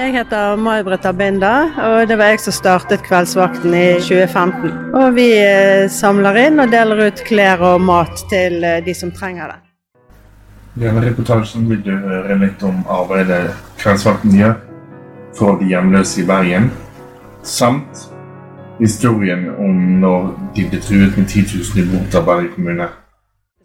Jeg heter May-Britt Abinda, og det var jeg som startet Kveldsvakten i 2015. Og vi eh, samler inn og deler ut klær og mat til eh, de som trenger det. I denne reportasjen vil du høre litt om arbeidet Kveldsvakten gjør for de hjemløse i Bergen, samt historien om når de ble truet med 10 000 i bot av Bergen kommune.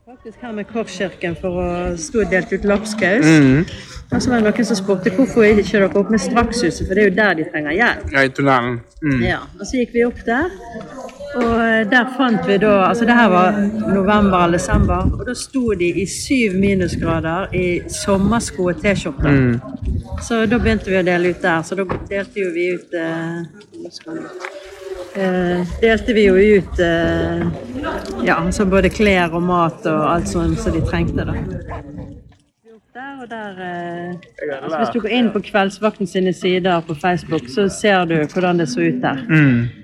Faktisk her med Korskirken for å stå og delte ut lapskaus. Og så var det noen som spurte hvorfor ikke dere opp med Strakshuset, for det er jo der de trenger hjelp. Ja, i tunnelen. Mm. Ja, og så gikk vi opp der, og eh, der fant vi da Altså det her var november eller desember, og da sto de i syv minusgrader i sommersko og T-skjorte. Så da begynte vi å dele ut der. Så da delte jo vi ut eh? Eh, delte vi jo ut eh, ja, så både klær og mat og alt sånt som de trengte. da. Der og der, eh, altså hvis du går inn på Kveldsvakten sine sider på Facebook, så ser du hvordan det så ut der.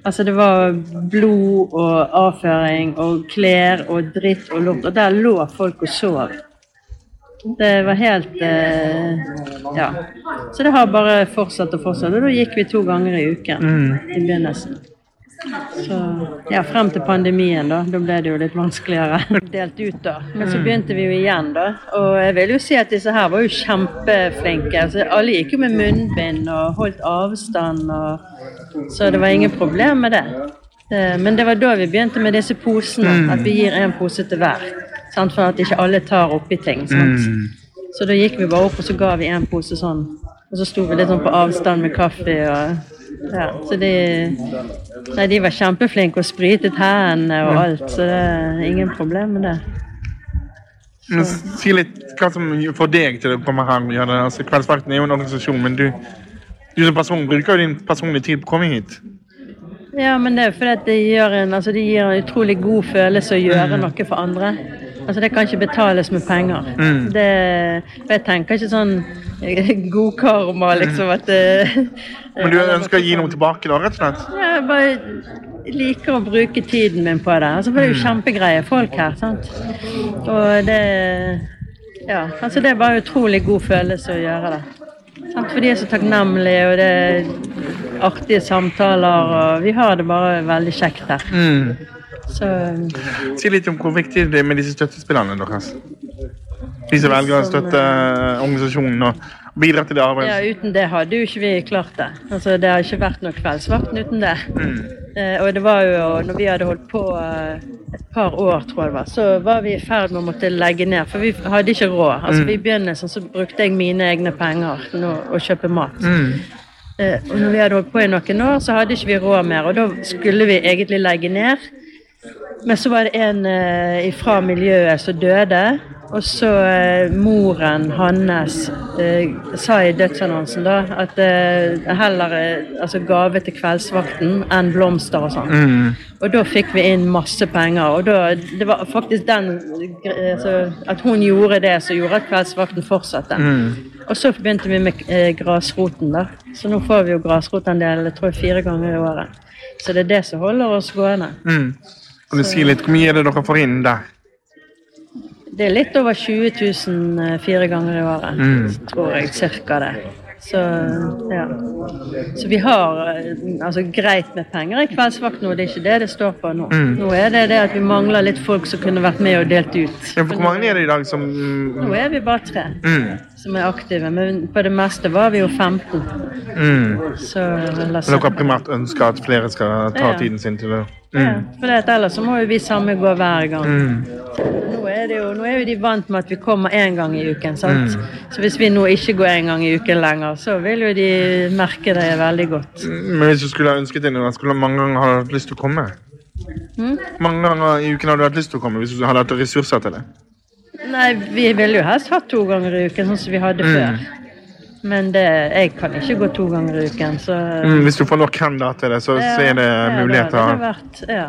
Altså Det var blod og avføring og klær og dritt og lort, og der lå folk og sov. Det var helt eh, Ja. Så det har bare fortsatt og fortsatt. Og da gikk vi to ganger i uken i begynnelsen. Så ja, frem til pandemien, da. Da ble det jo litt vanskeligere. Delt ut, da. Men så begynte vi jo igjen, da. Og jeg vil jo si at disse her var jo kjempeflinke. Altså, alle gikk jo med munnbind og holdt avstand, og Så det var ingen problem med det. Eh, Men det var da vi begynte med disse posene. At vi gir en pose til hver. Sant? For at ikke alle tar oppi ting. Sant? Så da gikk vi bare opp, og så ga vi en pose sånn. Og så sto vi litt sånn på avstand med kaffe og ja, så de, nei, de var kjempeflinke og sprytet hendene og alt, så det er ingen problem med det. Men Si litt hva som får deg til å komme her. Altså, Kveldsvakten er jo en organisasjon, men du, du som person bruker jo din personlige tid på å komme hit. Ja, men det er fordi det en, altså det gir en utrolig god følelse å gjøre noe for andre. Altså Det kan ikke betales med penger. Det, for jeg tenker ikke sånn eh, god karma, liksom at eh, Men du ønsker å gi noe tilbake, da, rett og slett? Ja, Jeg bare liker å bruke tiden min på det. Altså, det er jo kjempegreie folk her. sant? Og det Ja, altså det er bare en utrolig god følelse å gjøre det. For de er så takknemlige, og det er artige samtaler, og vi har det bare veldig kjekt her. Så Si litt om hvor viktig det er med disse støttespillerne deres. De som velger å støtte organisasjonen og bidra til det arbeidet. ja, uten det hadde jo ikke vi klart det. Altså, det har ikke vært noe Kveldsvakten uten det. Mm. og det var jo, når vi hadde holdt på eh, et par år, tror jeg det var, så var vi i ferd med å måtte legge ned, for vi hadde ikke råd. Altså, I begynnelsen så brukte jeg mine egne penger til å kjøpe mat. Mm. og når vi hadde holdt på i noen år, så hadde ikke vi råd mer, og da skulle vi egentlig legge ned. Men så var det en eh, fra miljøet som døde, og så eh, moren hans eh, sa i dødsannonsen da at eh, heller eh, altså gave til kveldsvakten enn blomster og sånn. Og da fikk vi inn masse penger, og da, det var faktisk den eh, altså, At hun gjorde det som gjorde at kveldsvakten fortsatte. Og så begynte vi med grasroten, da. Så nå får vi jo grasrotandel jeg tror fire ganger i året. Så det er det som holder oss gående. Kan du si litt hvor mye er det dere får inn der? Det er litt over 20 000 eh, fire ganger i året, tror jeg. Cirka det. Så ja. Så vi har eh, altså, greit med penger i kveldsvakt nå. Det er ikke det det står på nå. Nå er det det at vi mangler litt folk som kunne vært med og delt ut. Ja, for Hvor mange er det i dag som Nå er vi bare tre som er aktive, men på det meste var vi jo 15. Så eller Dere har primært ønsker at flere skal ta Ja. tiden sin til det? Ja, for det ellers så må jo vi samme gå hver gang. Er det jo, nå er jo de vant med at vi kommer én gang i uken. sant? Så hvis vi nå ikke går én gang i uken lenger, så vil jo de merke det veldig godt. Men hvis du skulle ha ønsket det, noe, skulle du mange ganger ha hatt lyst til å komme? Mange ganger i uken hadde du hatt lyst til å komme hvis du hadde hatt ressurser til det? Nei, vi ville jo helst hatt to ganger i uken, sånn som vi hadde før. Men det, jeg kan ikke gå to ganger i uken, så Mm, hvis du får nok hender til det, så, så er det Ja, muligheter. det hadde vært, ja.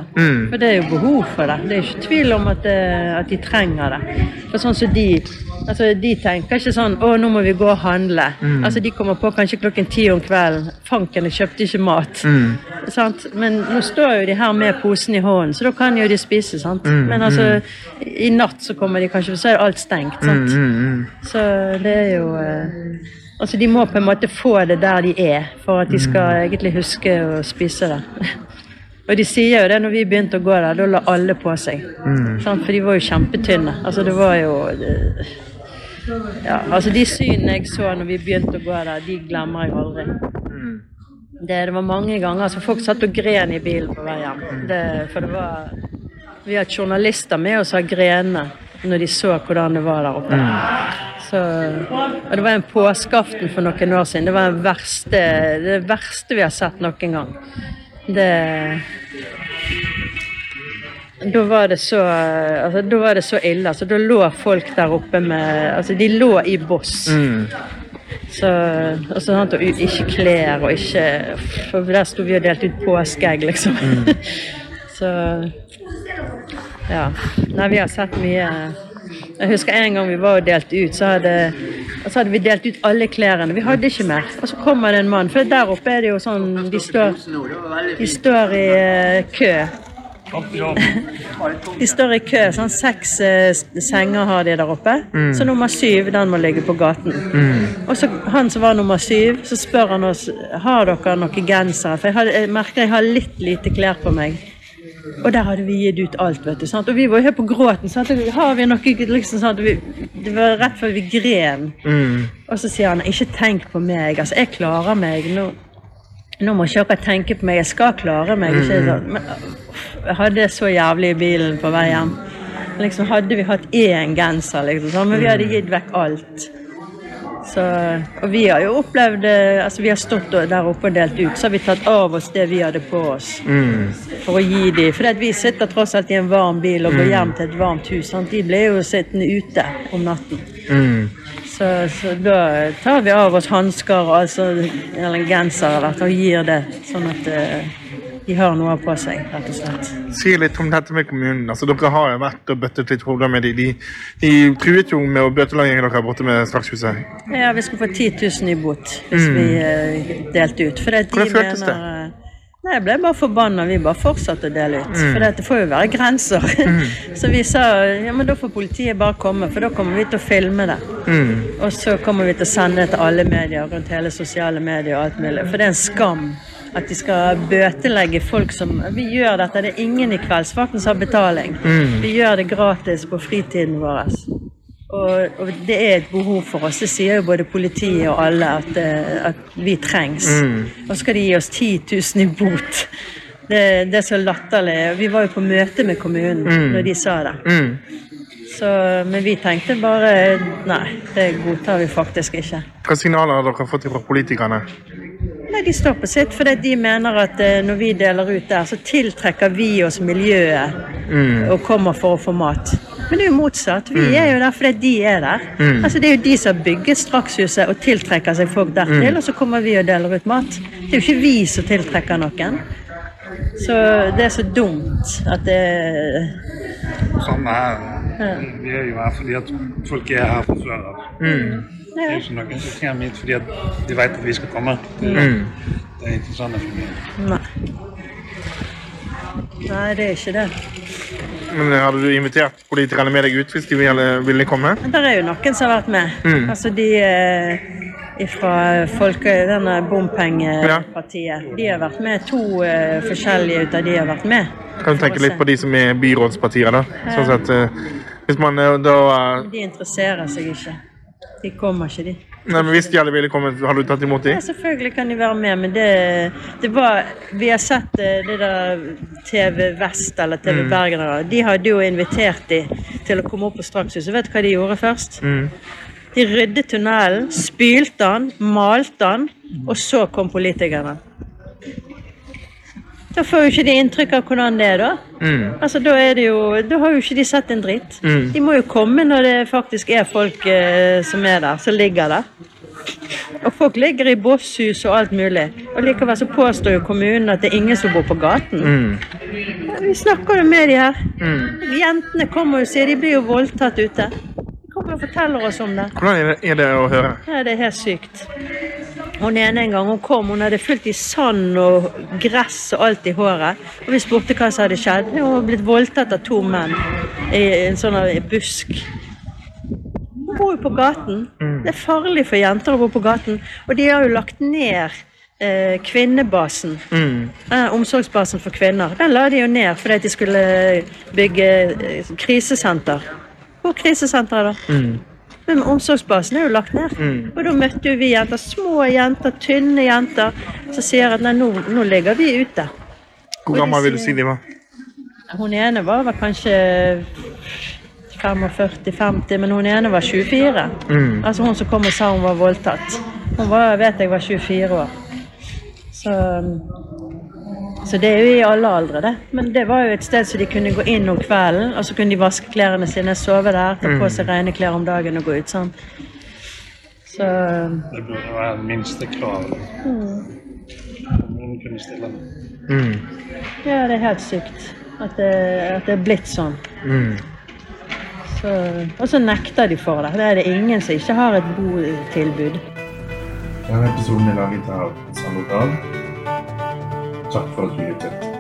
For det er jo behov for det. Det er ikke tvil om at, det, at de trenger det. For sånn som de altså De tenker ikke sånn 'Å, nå må vi gå og handle'. Altså De kommer på kanskje klokken ti om kvelden. 'Fanken, jeg kjøpte ikke mat'. Sant? Men nå står jo de her med posen i hånden, så da kan jo de spise. sant? Men altså, i natt så kommer de kanskje, så er alt stengt. sant? Så det er jo eh, Altså, De må på en måte få det der de er, for at de skal egentlig huske å spise det. Og de sier jo det når vi begynte å gå der, da la alle på seg. Sant? For de var jo kjempetynne. Altså, det var jo ja, altså De synene jeg så når vi begynte å gå der, de glemmer jeg aldri. Det, det var mange ganger altså Folk satt og gren i bilen på vei hjem. Det, for det var Vi har journalister med oss har grene når de så hvordan det var der oppe. Så, og det var en påskeaften for noen år siden. Det var den verste, det verste vi har sett noen gang. Det da var det så altså, Da var det så ille. Altså, da lå folk der oppe med Altså, de lå i boss. Så, og så sant, og ikke klær og ikke For der sto vi og delte ut påskeegg, liksom. så Ja. Nei, vi har sett mye Jeg husker en gang vi var og delte ut, så hadde, så hadde vi delt ut alle klærne. Vi hadde ikke mer. Og så kommer det en mann, for der oppe er det jo sånn De står, de står i eh, kø. De står i kø. sånn Seks eh, senger har de der oppe. Så nummer syv den må ligge på gaten. Og så han som var nummer syv, så spør han oss har dere noen gensere. For jeg, har, jeg merker jeg har litt lite klær på meg. Og der hadde vi gitt ut alt. vet du, sant? Og vi var helt på gråten. Sant? Har vi noe liksom sant? Vi, Det var rett før vi gren. Og så sier han ikke tenk på meg. Altså, jeg klarer meg. Nå, nå må ikke dere tenke på meg. Jeg skal klare meg. Ikke sånn. Men jeg hadde det så jævlig i bilen på vei hjem. Liksom Hadde vi hatt én genser, liksom, men vi hadde gitt vekk alt. Så, og vi har jo opplevd eh, altså Vi har stått der oppe og delt ut, så har vi tatt av oss det vi hadde på oss. For å gi dem. For vi sitter tross alt i en varm bil og går hjem til et varmt hus. Sant? De ble jo sittende ute om natten. Så, så da tar vi av oss hansker altså, eller en genser eller og gir det, sånn at eh, de har noe på seg, rett og slett. Si litt om dette med kommunen. Altså, dere har jo vært og bøttet litt hoder med de. de. De truet jo med å bøtelegge dere borte med Slagshuset. Ja, vi skulle få 10 000 i bot hvis vi eh, delte ut. For det de Hvordan føltes det? Nei, Jeg ble bare forbanna. Vi bare fortsatte å dele ut. For det får jo være grenser. så vi sa ja, men da får politiet bare komme, for da kommer vi til å filme det. Og så kommer vi til å sende det til alle medier rundt hele sosiale medier og alt mulig. For det er en skam at de skal bøtelegge folk som Vi gjør dette. Det er ingen i kveldsvakten som har betaling. Vi gjør det gratis på fritiden vår. Og, og det er et behov for oss. Det sier jo både politiet og alle at, eh, at vi trengs. Og så skal de gi oss 10 000 i bot. Det, det er så latterlig. Vi var jo på møte med kommunen når de sa det. Så, men vi tenkte bare nei, det godtar vi faktisk ikke. Hva signaler har dere fått fra politikerne? Nei, De står på sitt fordi de mener at eh, når vi deler ut der, så tiltrekker vi oss miljøet og kommer for å få mat. Men det er jo motsatt. Vi er jo der fordi de er der. Altså Det er jo de som bygger Strakshuset og tiltrekker seg folk dertil, og så kommer vi og deler ut mat. Det er jo ikke vi som tiltrekker noen. Så det er så dumt at det Samme her. Vi er jo her fordi at folk er her fra før av. Det er jo ikke noen som kommer hit fordi at de vet at vi skal komme. Det, det er ikke sånn det fungerer. Nei. Nei, det er ikke det. Men Hadde du invitert politikerne med deg ut hvis de ville, ville komme? Det er jo noen som har vært med. Altså de eh, fra folke, denne bompengepartiet. De har vært med. To uh, forskjellige ut av de har vært med. Kan du tenke litt på de som er byrådspartier, da? Sånn at, uh, hvis man uh, da eh, De interesserer seg ikke. De kommer ikke, de. Nei, men Hvis de hadde ville komme, hadde du tatt imot Ja, dem? selvfølgelig kan de være med, men det, det var Vi har sett eh, det der TV Vest eller TV Bergen. eller- De hadde jo invitert de til å komme opp på Strakshuset. Vet du hva de gjorde først? De ryddet tunnelen, spylte den, malte den, og så kom politikerne. Da får jo ikke de inntrykk av hvordan det er, da. Altså, Da er det jo, da har jo ikke de sett en dritt. De må jo komme når det faktisk er folk eh, som er der, som ligger der. Og folk ligger i bosshus og alt mulig. Og likevel så påstår jo kommunen at det er ingen som bor på gaten. Ja, Vi snakker jo med de her. Jentene kommer jo og sier de blir jo voldtatt ute. De kommer og forteller oss om det. Hvordan er det, er det å høre? Ja, det er helt sykt. Hun ene en gang hun kom, hun hadde fylt i sand og gress og alt i håret. Og vi spurte hva som hadde skjedd. Hun var blitt voldtatt av to menn i en sånn busk. Hun bor jo på gaten. Det er farlig for jenter å bo på gaten. Og de har jo lagt ned eh, kvinnebasen. Eh, omsorgsbasen for kvinner. Den la de jo ned fordi de skulle bygge eh, krisesenter. Hvor er krisesenteret, da? Men omsorgsbasen er jo lagt ned. Og da møtte jo vi jenter, små jenter, tynne jenter, som sier at nei, nå, nå ligger vi ute. Hvor gammel vil du si de var? Hun ene var vel kanskje 45-50, men hun ene var 24. Altså hun som kom og sa hun var voldtatt. Hun var, vet jeg var 24 år. Så, så det er jo i alle aldre, det. Men det var jo et sted så de kunne gå inn om kvelden, og så kunne de vaske klærne sine, sove der, ta på seg rene klær om dagen og gå ut sånn. Så Det burde være minstekravet. Kommunen kunne stille det. ja, det er helt sykt at det, at det er blitt sånn. Så, og så nekter de for det. Det er det ingen som ikke har et botilbud. Denne episoden er laget av Sandro Dahl. Zeitversicherung